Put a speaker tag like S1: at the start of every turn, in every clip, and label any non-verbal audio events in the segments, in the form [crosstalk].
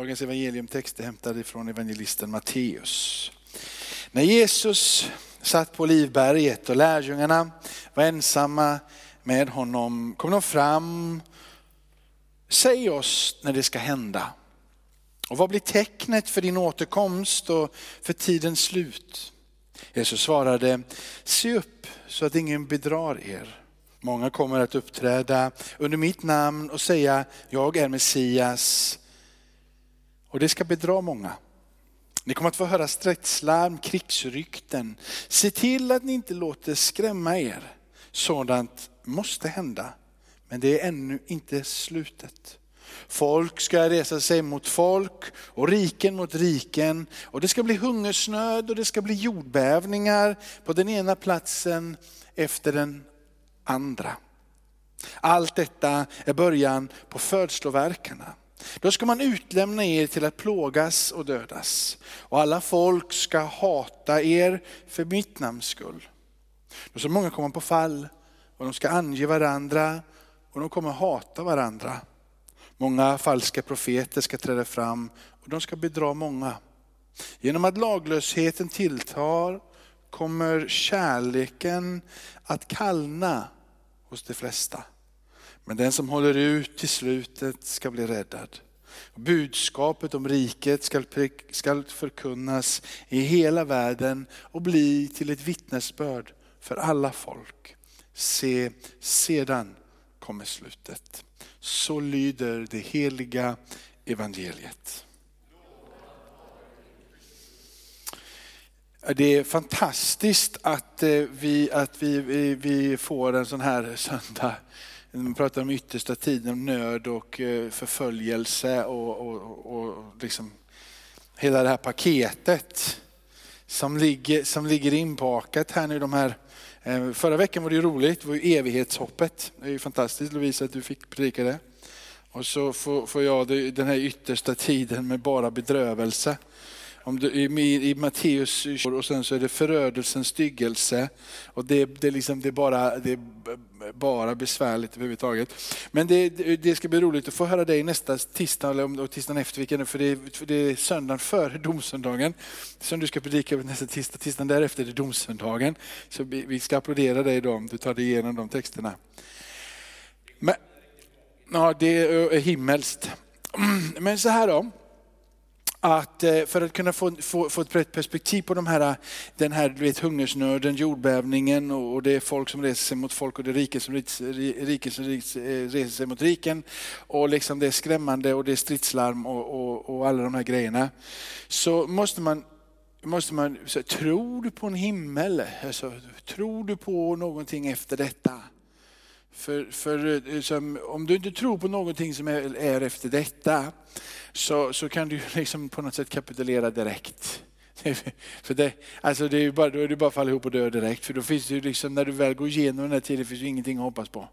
S1: Dagens evangeliumtext är hämtad från evangelisten Matteus. När Jesus satt på Olivberget och lärjungarna var ensamma med honom kom de fram. Säg oss när det ska hända. Och vad blir tecknet för din återkomst och för tidens slut? Jesus svarade, se upp så att ingen bedrar er. Många kommer att uppträda under mitt namn och säga, jag är Messias. Och det ska bedra många. Ni kommer att få höra stridslarm, krigsrykten. Se till att ni inte låter skrämma er. Sådant måste hända, men det är ännu inte slutet. Folk ska resa sig mot folk och riken mot riken. Och det ska bli hungersnöd och det ska bli jordbävningar på den ena platsen efter den andra. Allt detta är början på födsloverkarna. Då ska man utlämna er till att plågas och dödas. Och alla folk ska hata er för mitt namns skull. Då ska många komma på fall och de ska ange varandra och de kommer hata varandra. Många falska profeter ska träda fram och de ska bedra många. Genom att laglösheten tilltar kommer kärleken att kallna hos de flesta. Men den som håller ut till slutet ska bli räddad. Budskapet om riket ska, förkunnas i hela världen och bli till ett vittnesbörd för alla folk. Se, sedan kommer slutet. Så lyder det heliga evangeliet. Det är fantastiskt att eh, vi, att vi, vi, vi får en sån här söndag. Man pratar om yttersta tiden, om nöd och eh, förföljelse och, och, och liksom hela det här paketet som ligger, som ligger inbakat här nu. De här, eh, förra veckan var det ju roligt, det var ju evighetshoppet. Det är ju fantastiskt Lovisa att du fick predika det. Och så får, får jag den här yttersta tiden med bara bedrövelse. Om du, i, I Matteus och sen så är det förödelsens styggelse. Och det, det, liksom, det, är bara, det är bara besvärligt överhuvudtaget. Men det, det ska bli roligt att få höra dig nästa tisdag, eller tisdagen efter, vilken, för, det, för det är söndagen före domsöndagen. Som du ska predika nästa tisdag, tisdagen därefter är det domsöndagen. Så vi, vi ska applådera dig då om du tar dig igenom de texterna. Men, ja, det är himmelskt. [clears throat] Men så här då att eh, för att kunna få, få, få ett perspektiv på de här, den här du vet, hungersnöden, jordbävningen och det är folk som reser sig mot folk och det är riken som, riken som eh, reser sig mot riken. Och liksom det är skrämmande och det är stridslarm och, och, och alla de här grejerna. Så måste man måste man, tror du på en himmel? Alltså, tror du på någonting efter detta? För, för eh, liksom, om du inte tror på någonting som är, är efter detta, så, så kan du [laughs] liksom på något sätt kapitulera direkt. [laughs] För det, alltså det är bara, då är det bara att falla ihop och dö direkt. För då finns det liksom, när du väl går igenom den här tiden finns det ingenting att hoppas på.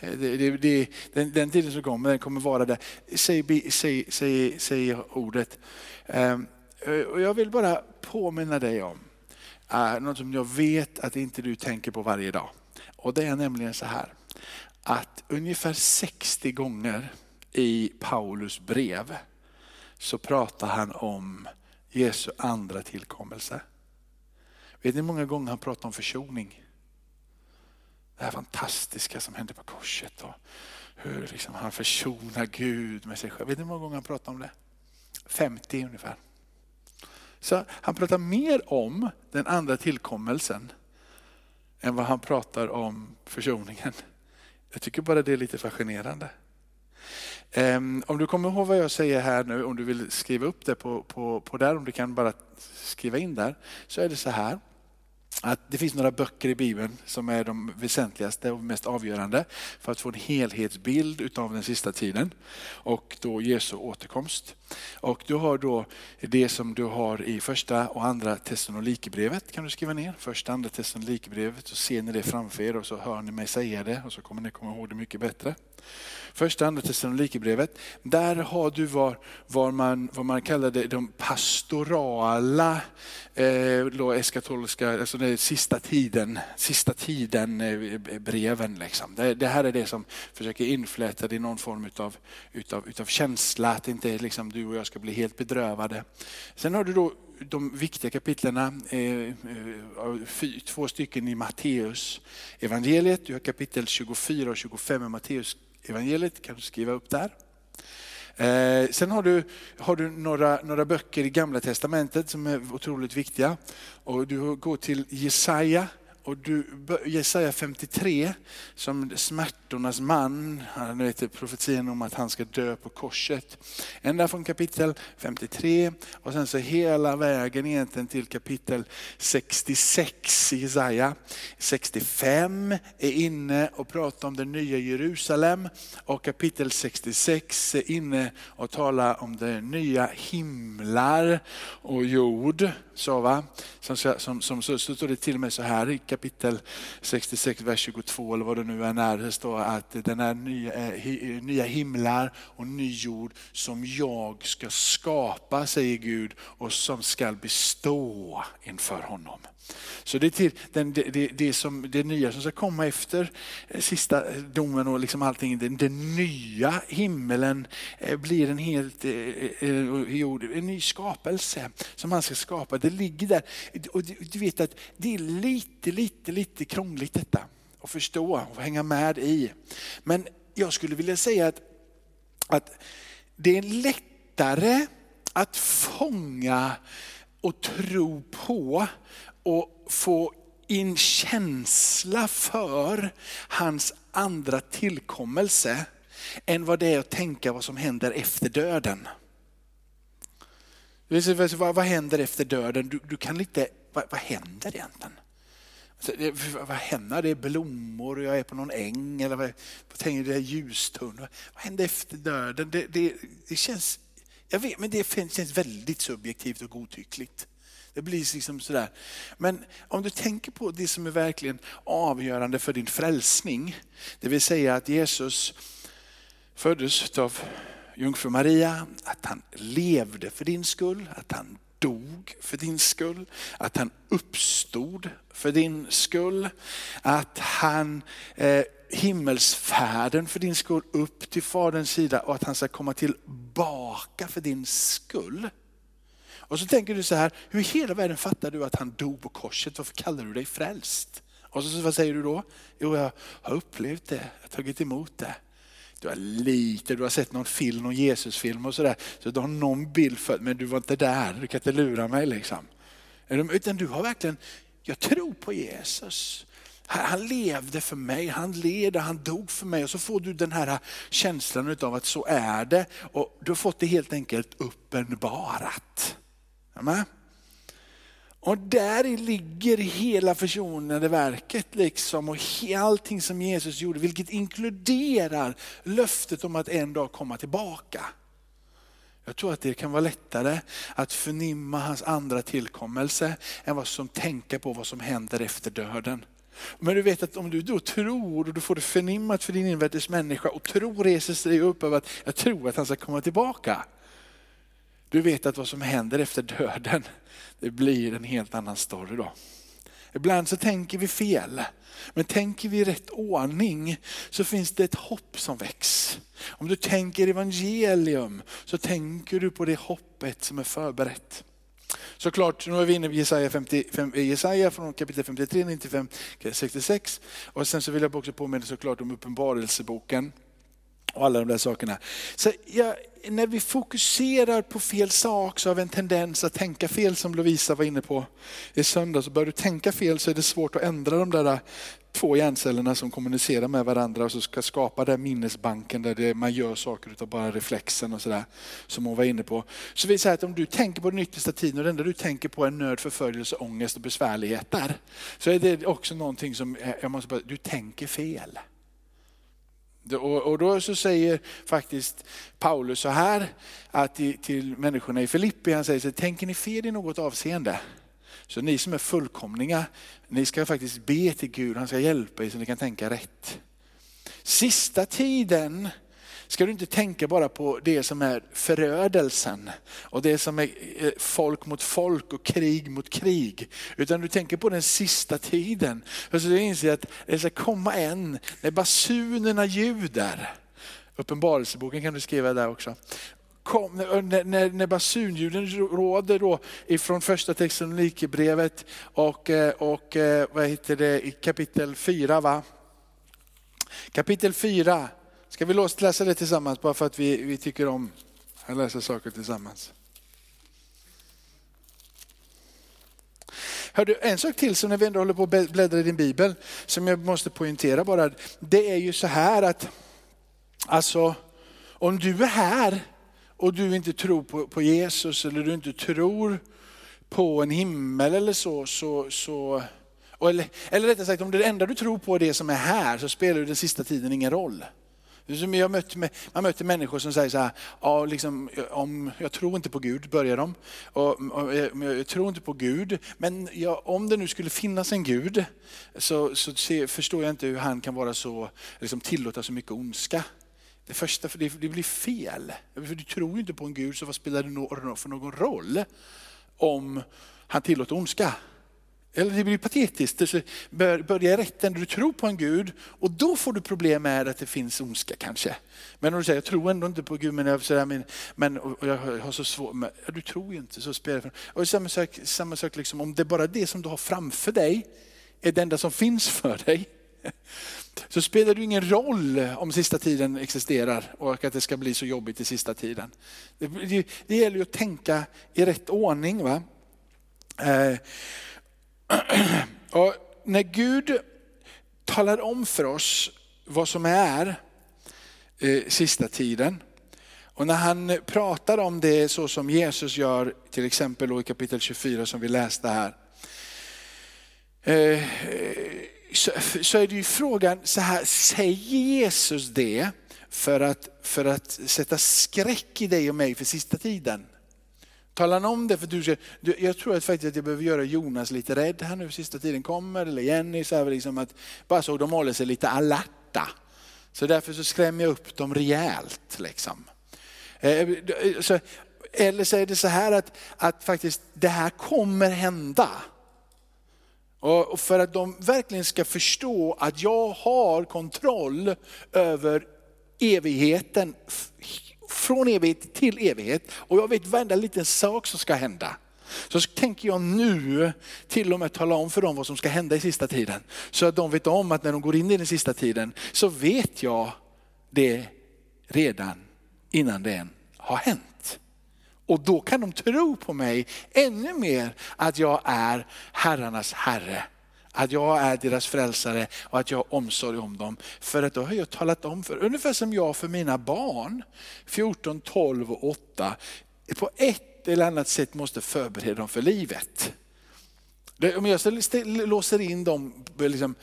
S1: Eh, det, det, det, den, den, tiden som kommer, den kommer vara där. Säg, säg, säg, säg ordet. Um, och jag vill bara påminna dig om uh, något som jag vet att inte du tänker på varje dag. Och det är nämligen så här att ungefär 60 gånger i Paulus brev så pratar han om Jesu andra tillkommelse. Vet ni hur många gånger han pratar om försoning? Det här fantastiska som hände på korset och hur liksom han försonar Gud med sig själv. Vet ni hur många gånger han pratar om det? 50 ungefär. Så han pratar mer om den andra tillkommelsen än vad han pratar om försoningen. Jag tycker bara det är lite fascinerande. Ehm, om du kommer ihåg vad jag säger här nu, om du vill skriva upp det på, på, på där, om du kan bara skriva in där, så är det så här att det finns några böcker i Bibeln som är de väsentligaste och mest avgörande för att få en helhetsbild utav den sista tiden och då Jesu återkomst. Och du har då det som du har i första och andra Thessalonikerbrevet kan du skriva ner. Första och andra Thessalonikerbrevet så ser ni det framför er och så hör ni mig säga det och så kommer ni komma ihåg det mycket bättre. Första andra Thessalonikerbrevet, där har du vad, vad, man, vad man kallade de pastorala, eh, eskatologiska, alltså den sista tiden, sista tiden eh, breven. Liksom. Det, det, här är det som försöker infläta det i någon form utav, utav, utav känsla, att inte liksom du och jag ska bli helt bedrövade. Sen har du då de viktiga kapitlerna, eh, eh, två stycken i Matteus evangeliet. Du har kapitel 24 och 25 i Matteus evangeliet, kan du skriva upp där. Eh, sen har du, har du några, några böcker i Gamla Testamentet som är otroligt viktiga. Och du går till Jesaja och du, Jesaja 53, som smärtornas man, han vet profetian om att han ska dö på korset. Ända från kapitel 53 och sen så hela vägen egentligen till kapitel 66 i Jesaja. 65 är inne och pratar om det nya Jerusalem och kapitel 66 är inne och talar om det nya himlar och jord. Så, va? Som, som, som, så, så står det till och med så här i kapitel 66, vers 22 eller vad det nu än är. Det står att den är nya, eh, eh, nya himlar och ny jord som jag ska skapa, säger Gud, och som ska bestå inför honom. Så det är till den, det, det, det, som, det nya som ska komma efter eh, sista domen och liksom allting. Den, den nya himmelen eh, blir en helt eh, en ny skapelse som han ska skapa. Det ligger där. Och du vet att det är lite, lite, lite krångligt detta att förstå och hänga med i. Men jag skulle vilja säga att, att det är lättare att fånga och tro på och få in känsla för hans andra tillkommelse än vad det är att tänka vad som händer efter döden. Vad, vad händer efter döden? Du, du kan inte, vad, vad händer egentligen? Alltså, vad händer? Det är blommor och jag är på någon äng eller vad, vad tänker det är ljustunn. Vad händer efter döden? Det, det, det, känns, jag vet, men det känns väldigt subjektivt och godtyckligt. Det blir liksom sådär. Men om du tänker på det som är verkligen avgörande för din frälsning, det vill säga att Jesus föddes av jungfru Maria, att han levde för din skull, att han dog för din skull, att han uppstod för din skull, att han eh, himmelsfärden för din skull upp till Faderns sida och att han ska komma tillbaka för din skull. Och så tänker du så här, hur i hela världen fattar du att han dog på korset? Varför kallar du dig frälst? Och så vad säger du då? Jo, jag har upplevt det, jag har tagit emot det. Du har lite, du har sett någon film, någon Jesusfilm och sådär. Så du har någon bild för men du var inte där, du kan inte lura mig liksom. Utan du har verkligen, jag tror på Jesus. Han levde för mig, han led, han dog för mig och så får du den här känslan av att så är det och du har fått det helt enkelt uppenbarat. Amen. Och där ligger hela försonande verket liksom och allting som Jesus gjorde, vilket inkluderar löftet om att en dag komma tillbaka. Jag tror att det kan vara lättare att förnimma hans andra tillkommelse än vad som tänker på vad som händer efter döden. Men du vet att om du då tror och du får det förnimmat för din invärtes människa och tro reser sig upp över att jag tror att han ska komma tillbaka. Du vet att vad som händer efter döden, det blir en helt annan story då. Ibland så tänker vi fel. Men tänker vi i rätt ordning så finns det ett hopp som väcks. Om du tänker evangelium så tänker du på det hoppet som är förberett. Såklart, nu är vi inne i Jesaja, 55, eh, Jesaja från kapitel 53, 95, 66. Och sen så vill jag också påminna såklart om uppenbarelseboken och alla de där sakerna. Så ja, när vi fokuserar på fel sak så har vi en tendens att tänka fel som Lovisa var inne på i söndags. Börjar du tänka fel så är det svårt att ändra de där två hjärncellerna som kommunicerar med varandra och så ska skapa den minnesbanken där det, man gör saker utav bara reflexen och sådär. Som hon var inne på. Så vi säger att om du tänker på den yttersta tiden och det enda du tänker på är nöd, förföljelse, ångest och besvärligheter. Så är det också någonting som, jag måste bara, du tänker fel. Och, då så säger faktiskt Paulus så här att till människorna i Filippi, han säger så tänker ni fel i något avseende? Så ni som är fullkomliga, ni ska faktiskt be till Gud, han ska hjälpa er så ni kan tänka rätt. Sista tiden ska du inte tänka bara på det som är förödelsen och det som är eh, folk mot folk och krig mot krig. Utan du tänker på den sista tiden. För så du inser att det ska komma en när basunerna ljuder. Uppenbarelseboken kan du skriva där också. Kom, eh, när, när, när basunljuden råder då ifrån första Thessalonikerbrevet och, eh, och eh, vad heter det, i kapitel 4 va? Kapitel 4 Ska vi läsa det tillsammans bara för att vi, vi tycker om att läsa saker tillsammans? Hör du, en sak till som när vi ändå håller på att bläddra i din bibel, som jag måste poängtera bara. Det är ju så här att, alltså om du är här och du inte tror på, på Jesus eller du inte tror på en himmel eller så, så, så eller, eller rättare sagt om det enda du tror på är det som är här så spelar ju den sista tiden ingen roll. Jag mött, man möter människor som säger så här, ja, liksom, om, jag tror inte på Gud, börjar de. Och, och eh, jag, jag, tror inte på Gud, men jag, om det nu skulle finnas en Gud så, så se, förstår jag inte hur han kan vara så, liksom, tillåta så mycket ondska. Det första, för det, det blir fel. För du tror ju inte på en Gud, så vad spelar det för någon roll om han tillåter ondska? Eller det blir patetiskt. Börja i rätten du tror på en Gud och då får du problem med att det finns ondska kanske. Men om du säger, jag tror ändå inte på Gud, men jag, sådär, men, men jag har så svårt, men, ja, du tror ju inte, så spelar det Och samma sak, samma sak liksom, om det är bara det som du har framför dig är det enda som finns för dig. [laughs] Så spelar det ingen roll om sista tiden existerar och att det ska bli så jobbigt i sista tiden. Det, det, det gäller ju att tänka i rätt ordning. Va? Eh, [clears throat] och när Gud talar om för oss vad som är eh, sista tiden, och när han pratar om det så som Jesus gör, till exempel i kapitel 24 som vi läste här, eh, så, så är det ju frågan så här, säger Jesus det för att, för att sätta skräck i dig och mig för sista tiden? Talar han om det för du ska, du, jag tror att faktiskt att jag behöver göra Jonas lite rädd här nu sista tiden kommer, eller Jenny, så här liksom att, bara så de håller sig lite alerta. Så därför så skrämmer jag upp dem rejält. Liksom. Eh, så, eller så är det så här att, att faktiskt det här kommer hända. Och för att de verkligen ska förstå att jag har kontroll över evigheten från evighet till evighet och jag vet varenda liten sak som ska hända. Så tänker jag nu till och med tala om för dem vad som ska hända i sista tiden. Så att de vet om att när de går in i den sista tiden så vet jag det redan innan det än har hänt. Och då kan de tro på mig ännu mer att jag är herrarnas herre att jag är deras frälsare och att jag har omsorg om dem. För att då har jag talat om för, ungefär som jag för mina barn, 14, 12 och 8, på ett eller annat sätt måste förbereda dem för livet. Om jag låser in dem liksom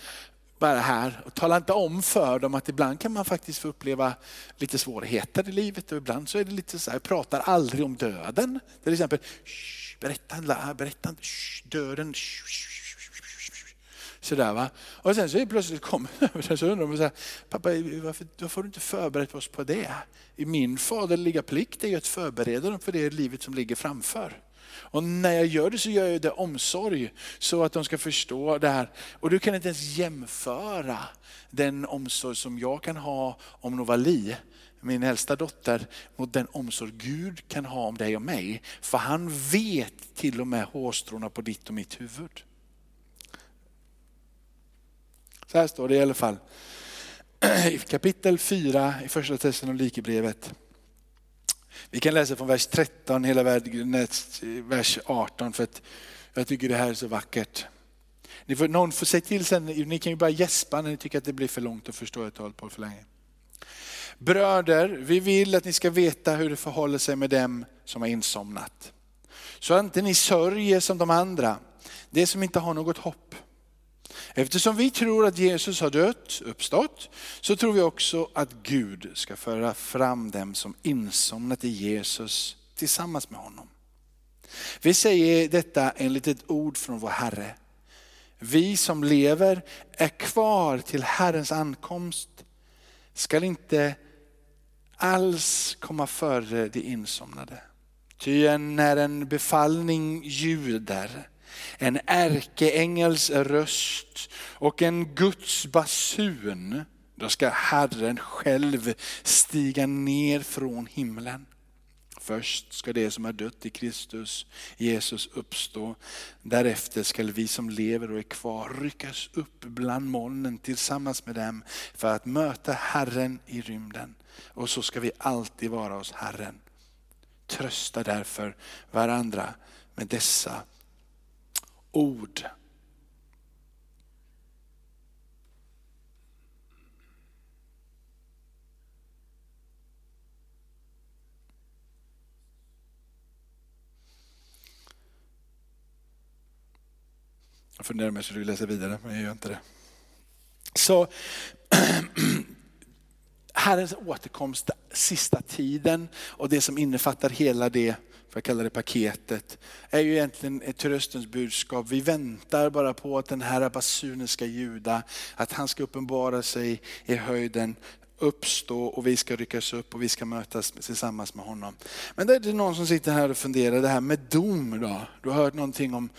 S1: bara här och talar inte om för dem att ibland kan man faktiskt få uppleva lite svårigheter i livet och ibland så är det lite så här, jag pratar aldrig om döden. Till exempel, berätta, berätta, döden, Sådär, va? Och sen så plötsligt kommer [laughs] så undrar de, så här, pappa varför, varför har du inte förberett oss på det? I min faderliga plikt är ju att förbereda dem för det livet som ligger framför. Och när jag gör det så gör jag det omsorg så att de ska förstå det här. Och du kan inte ens jämföra den omsorg som jag kan ha om Novali, min äldsta dotter, mot den omsorg Gud kan ha om dig och mig. För han vet till och med hårstråna på ditt och mitt huvud. Så här står det i alla fall. [clears throat] I kapitel 4 i första Thessalonikerbrevet. Vi kan läsa från vers 13 hela vägen vers 18 för att jag tycker det här är så vackert. Ni får, någon får säga till sen, ni kan ju bara gäspa när ni tycker att det blir för långt och förstår att jag på för länge. Bröder, vi vill att ni ska veta hur det förhåller sig med dem som har insomnat. Så att inte ni sörjer som de andra, det som inte har något hopp. Eftersom vi tror att Jesus har dött, uppstått, så tror vi också att Gud ska föra fram dem som insomnat i Jesus tillsammans med honom. Vi säger detta enligt ett ord från vår Herre. Vi som lever är kvar till Herrens ankomst. skall inte alls komma före de insomnade. Ty när en befallning ljuder, en ärkeängels röst och en Guds basun, då ska Herren själv stiga ner från himlen. Först ska det som är dött i Kristus, Jesus, uppstå. Därefter ska vi som lever och är kvar ryckas upp bland molnen tillsammans med dem för att möta Herren i rymden. Och så ska vi alltid vara hos Herren. Trösta därför varandra med dessa ord. Jag funderar om jag skulle läsa vidare, men jag gör inte det. Så [clears throat] Herrens återkomst sista tiden och det som innefattar hela det, för jag kalla det paketet, är ju egentligen ett tröstens budskap. Vi väntar bara på att den här basunen ska ljuda, att han ska uppenbara sig i höjden uppstå och vi ska ryckas upp och vi ska mötas tillsammans med honom. Men det är någon som sitter här och funderar, det här med dom då? Du har hört någonting om,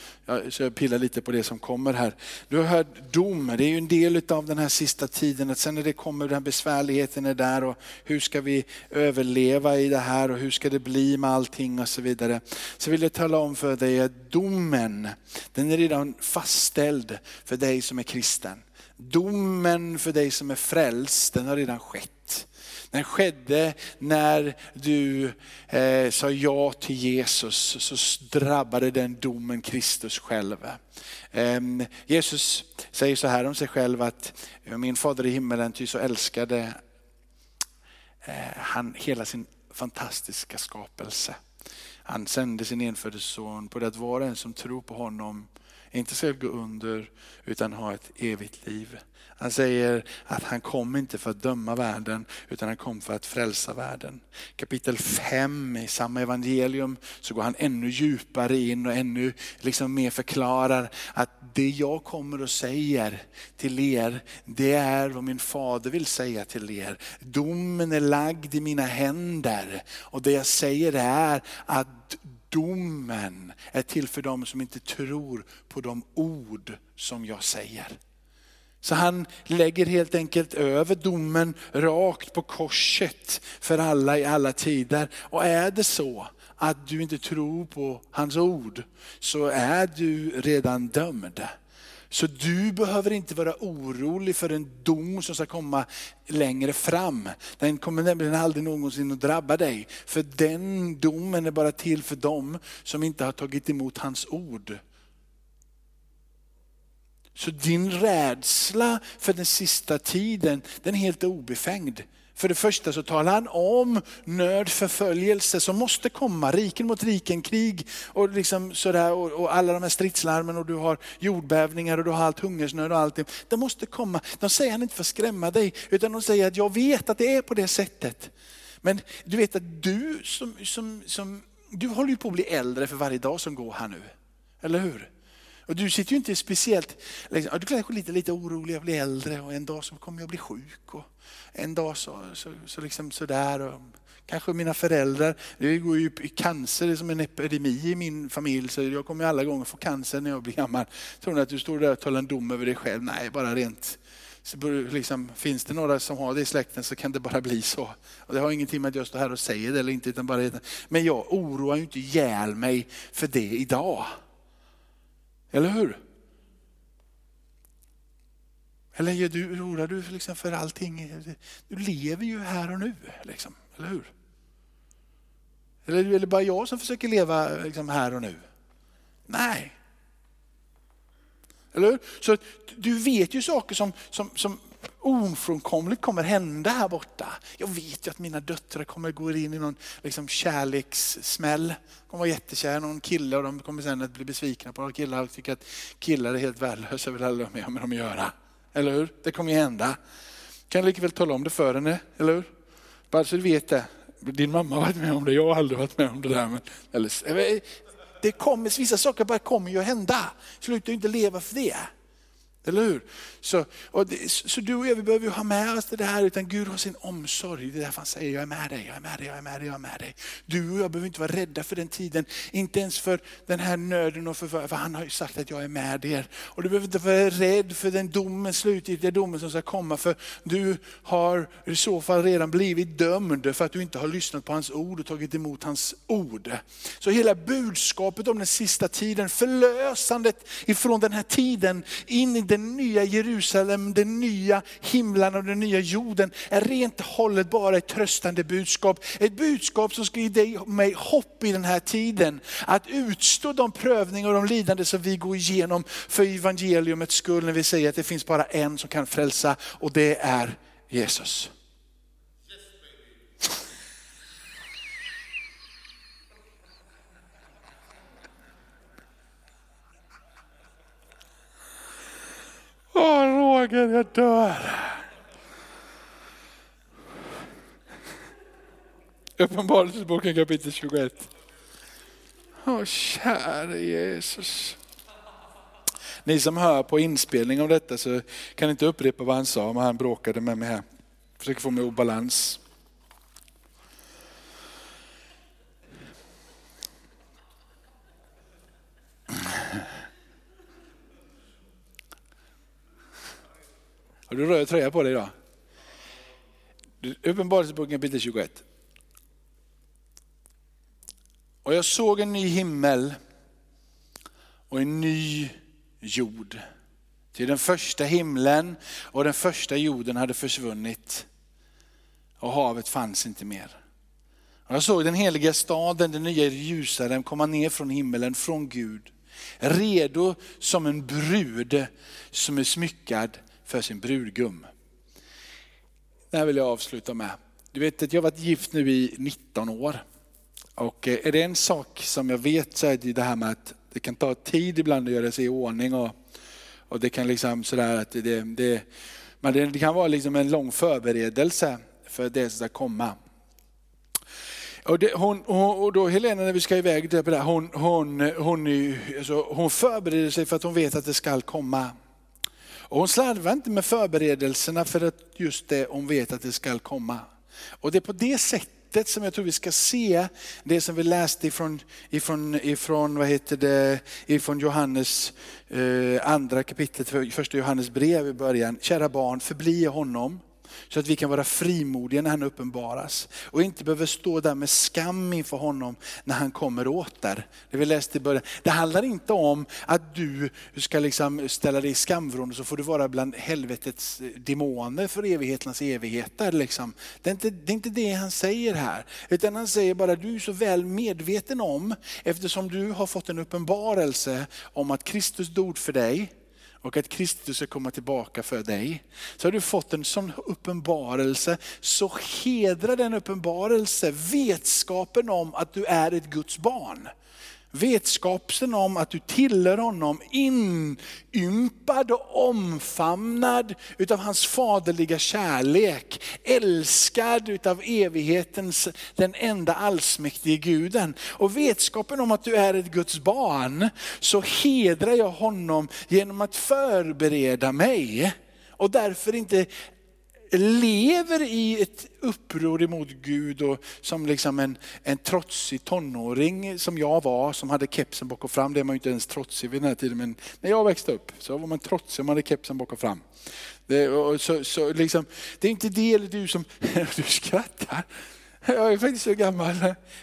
S1: jag pillar lite på det som kommer här. Du har hört dom, det är ju en del av den här sista tiden, att sen när det kommer, den här besvärligheten är där och hur ska vi överleva i det här och hur ska det bli med allting och så vidare. Så vill jag tala om för dig att domen, den är redan fastställd för dig som är kristen. Domen för dig som är frälst, den har redan skett. Den skedde när du eh, sa ja till Jesus, så drabbade den domen Kristus själv. Eh, Jesus säger så här om sig själv att min fader i himmelen ty så älskade eh, han hela sin fantastiska skapelse. Han sände sin enfödde son på det att var och en som tror på honom inte ska gå under utan ha ett evigt liv. Han säger att han kom inte för att döma världen utan han kom för att frälsa världen. Kapitel 5 i samma evangelium så går han ännu djupare in och ännu liksom mer förklarar att det jag kommer och säger till er, det är vad min fader vill säga till er. Domen är lagd i mina händer och det jag säger är att domen är till för dem som inte tror på de ord som jag säger. Så han lägger helt enkelt över domen rakt på korset för alla i alla tider. Och är det så att du inte tror på hans ord så är du redan dömd. Så du behöver inte vara orolig för en dom som ska komma längre fram. Den kommer nämligen aldrig någonsin att drabba dig. För den domen är bara till för dem som inte har tagit emot hans ord. Så din rädsla för den sista tiden, den är helt obefängd. För det första så talar han om nöd, förföljelse som måste komma, riken mot riken, krig och, liksom sådär, och, och, alla de här stridslarmen och du har jordbävningar och du har allt hungersnöd och allt. Det måste komma. De säger han inte för att skrämma dig, utan de säger att jag vet att det är på det sättet. Men du vet att du som, som, som du håller ju på att bli äldre för varje dag som går här nu. Eller hur? Och du sitter ju inte speciellt, liksom, du kanske är lite, lite orolig, jag blir äldre och en dag så kommer jag bli sjuk. Och en dag så, så, så liksom sådär. Och kanske mina föräldrar, det går ju i cancer, det är som en epidemi i min familj så jag kommer alla gånger få cancer när jag blir gammal. Tror ni att du står där och talar en dom över dig själv? Nej, bara rent så liksom, finns det några som har det i släkten så kan det bara bli så. Och det har ingenting med att jag står här och säger det eller inte. Utan bara, men jag oroar ju inte ihjäl mig för det idag. Eller hur? Eller är du, oroar du liksom för allting? Du lever ju här och nu, liksom, eller hur? Eller är det bara jag som försöker leva liksom, här och nu? Nej. Eller hur? Så du vet ju saker som, som, som ofrånkomligt kommer hända här borta. Jag vet ju att mina döttrar kommer gå in i någon liksom, kärlekssmäll. De kommer vara jättekära någon kille och de kommer sen att bli besvikna på några killar och tycka att killar är helt värdelösa och vill aldrig ha med dem att göra. Eller hur? Det kommer ju hända. Kan jag likväl tala om det för henne, eller hur? Bara så du vet det. Din mamma har varit med om det, jag har aldrig varit med om det där. Men, eller, det kommer, vissa saker bara kommer ju att hända. Sluta inte leva för det. Eller hur? Så, och det, så du och jag vi behöver ha med oss det här, utan Gud har sin omsorg. Det är därför han säger, jag är med dig, jag är med dig, jag är med dig, jag är med dig. Du och jag behöver inte vara rädda för den tiden, inte ens för den här nöden, och för, för han har ju sagt att jag är med er. Och du behöver inte vara rädd för den domen, slutgiltiga domen som ska komma, för du har i så fall redan blivit dömd för att du inte har lyssnat på hans ord och tagit emot hans ord. Så hela budskapet om den sista tiden, förlösandet ifrån den här tiden in i den nya Jerusalem, den nya himlen och den nya jorden är rent och hållet bara ett tröstande budskap. Ett budskap som ska ge dig och mig hopp i den här tiden. Att utstå de prövningar och de lidande som vi går igenom för evangeliumets skull när vi säger att det finns bara en som kan frälsa och det är Jesus. Åh Roger, jag dör. Uppenbarelseboken kapitel 21. Åh käre Jesus. Ni som hör på inspelning av detta så kan inte upprepa vad han sa, men han bråkade med mig här. Försöker få mig obalans. Har du röd tröja på dig idag? Uppenbarelseboken kapitel 21. Och jag såg en ny himmel och en ny jord. Till den första himlen och den första jorden hade försvunnit och havet fanns inte mer. Och jag såg den heliga staden, den nya Jerusalem, komma ner från himmelen, från Gud. Redo som en brud som är smyckad för sin brudgum. Det här vill jag avsluta med. Du vet att jag har varit gift nu i 19 år. Och eh, är det en sak som jag vet så är det det här med att det kan ta tid ibland att göra sig i ordning. Och, och det kan liksom sådär att det, det, men det kan vara liksom en lång förberedelse för det som ska komma. Och, det, hon, och då Helena när vi ska iväg, hon, hon, hon, hon, alltså, hon förbereder sig för att hon vet att det ska komma. Och hon slarvar inte med förberedelserna för att just det hon vet att det ska komma. Och det är på det sättet som jag tror vi ska se det som vi läste ifrån, ifrån, ifrån, vad heter det, ifrån Johannes eh, andra kapitlet, första Johannes brev i början. Kära barn, förbli honom så att vi kan vara frimodiga när han uppenbaras. Och inte behöver stå där med skam inför honom när han kommer åter. Det vi läste i början. Det handlar inte om att du ska liksom ställa dig i skamvrån och så får du vara bland helvetets eh, demoner för evigheternas evigheter. Liksom. Det, är inte, det är inte det han säger här. Utan han säger bara, du är så väl medveten om, eftersom du har fått en uppenbarelse om att Kristus dog för dig, och att Kristus ska komma tillbaka för dig. Så har du fått en sån uppenbarelse, så hedra den uppenbarelse, vetskapen om att du är ett Guds barn. Vetskapen om att du tillhör honom, inympad och omfamnad utav hans faderliga kärlek. Älskad utav evighetens, den enda allsmäktige guden. Och vetskapen om att du är ett Guds barn, så hedrar jag honom genom att förbereda mig. Och därför inte lever i ett uppror emot Gud och som liksom en, en trotsig tonåring som jag var, som hade kepsen bak och fram. Det är man ju inte ens trotsig vid den här tiden, men när jag växte upp så var man trotsig om man hade kepsen bak och fram. Det, och så, så liksom, det är inte det du som, [laughs] du skrattar. Jag är faktiskt så gammal.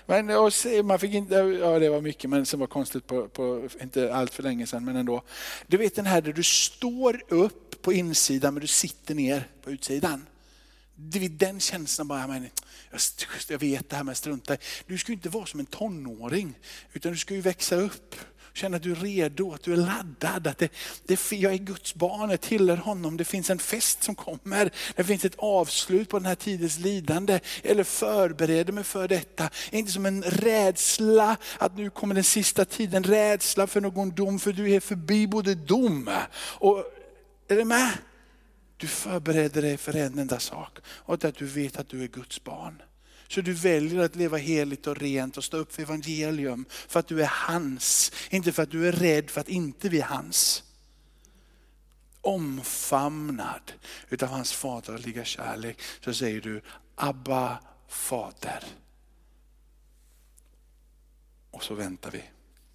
S1: Men, och man fick inte, ja det var mycket men som var konstigt på, på inte allt för länge sedan men ändå. Du vet den här där du står upp på insidan men du sitter ner på utsidan. Det är den känslan bara, men, jag vet det här med strunta Du ska ju inte vara som en tonåring utan du ska ju växa upp. Känna att du är redo, att du är laddad. Att det, det, jag är Guds barn, jag tillhör honom. Det finns en fest som kommer. Det finns ett avslut på den här tidens lidande. Eller förbereder mig för detta. Inte som en rädsla att nu kommer den sista tiden. Rädsla för någon dom, för du är förbi både dom och, är du med? Du förbereder dig för en enda sak och att du vet att du är Guds barn. Så du väljer att leva heligt och rent och stå upp för evangelium för att du är hans. Inte för att du är rädd för att inte vi är hans. omfamnad utav hans faderliga kärlek så säger du Abba fader. Och så väntar vi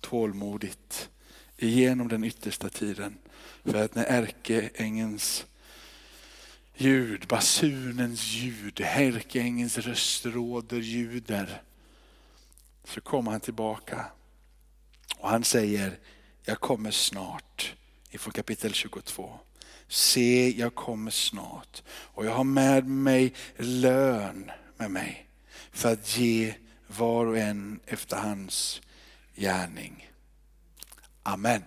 S1: tålmodigt igenom den yttersta tiden. För att när ärkeängens ljud, basunens ljud, ärkeängens röst råder ljuder. Så kommer han tillbaka och han säger, jag kommer snart. Ifrån kapitel 22. Se, jag kommer snart och jag har med mig lön med mig för att ge var och en efter hans gärning. Amen.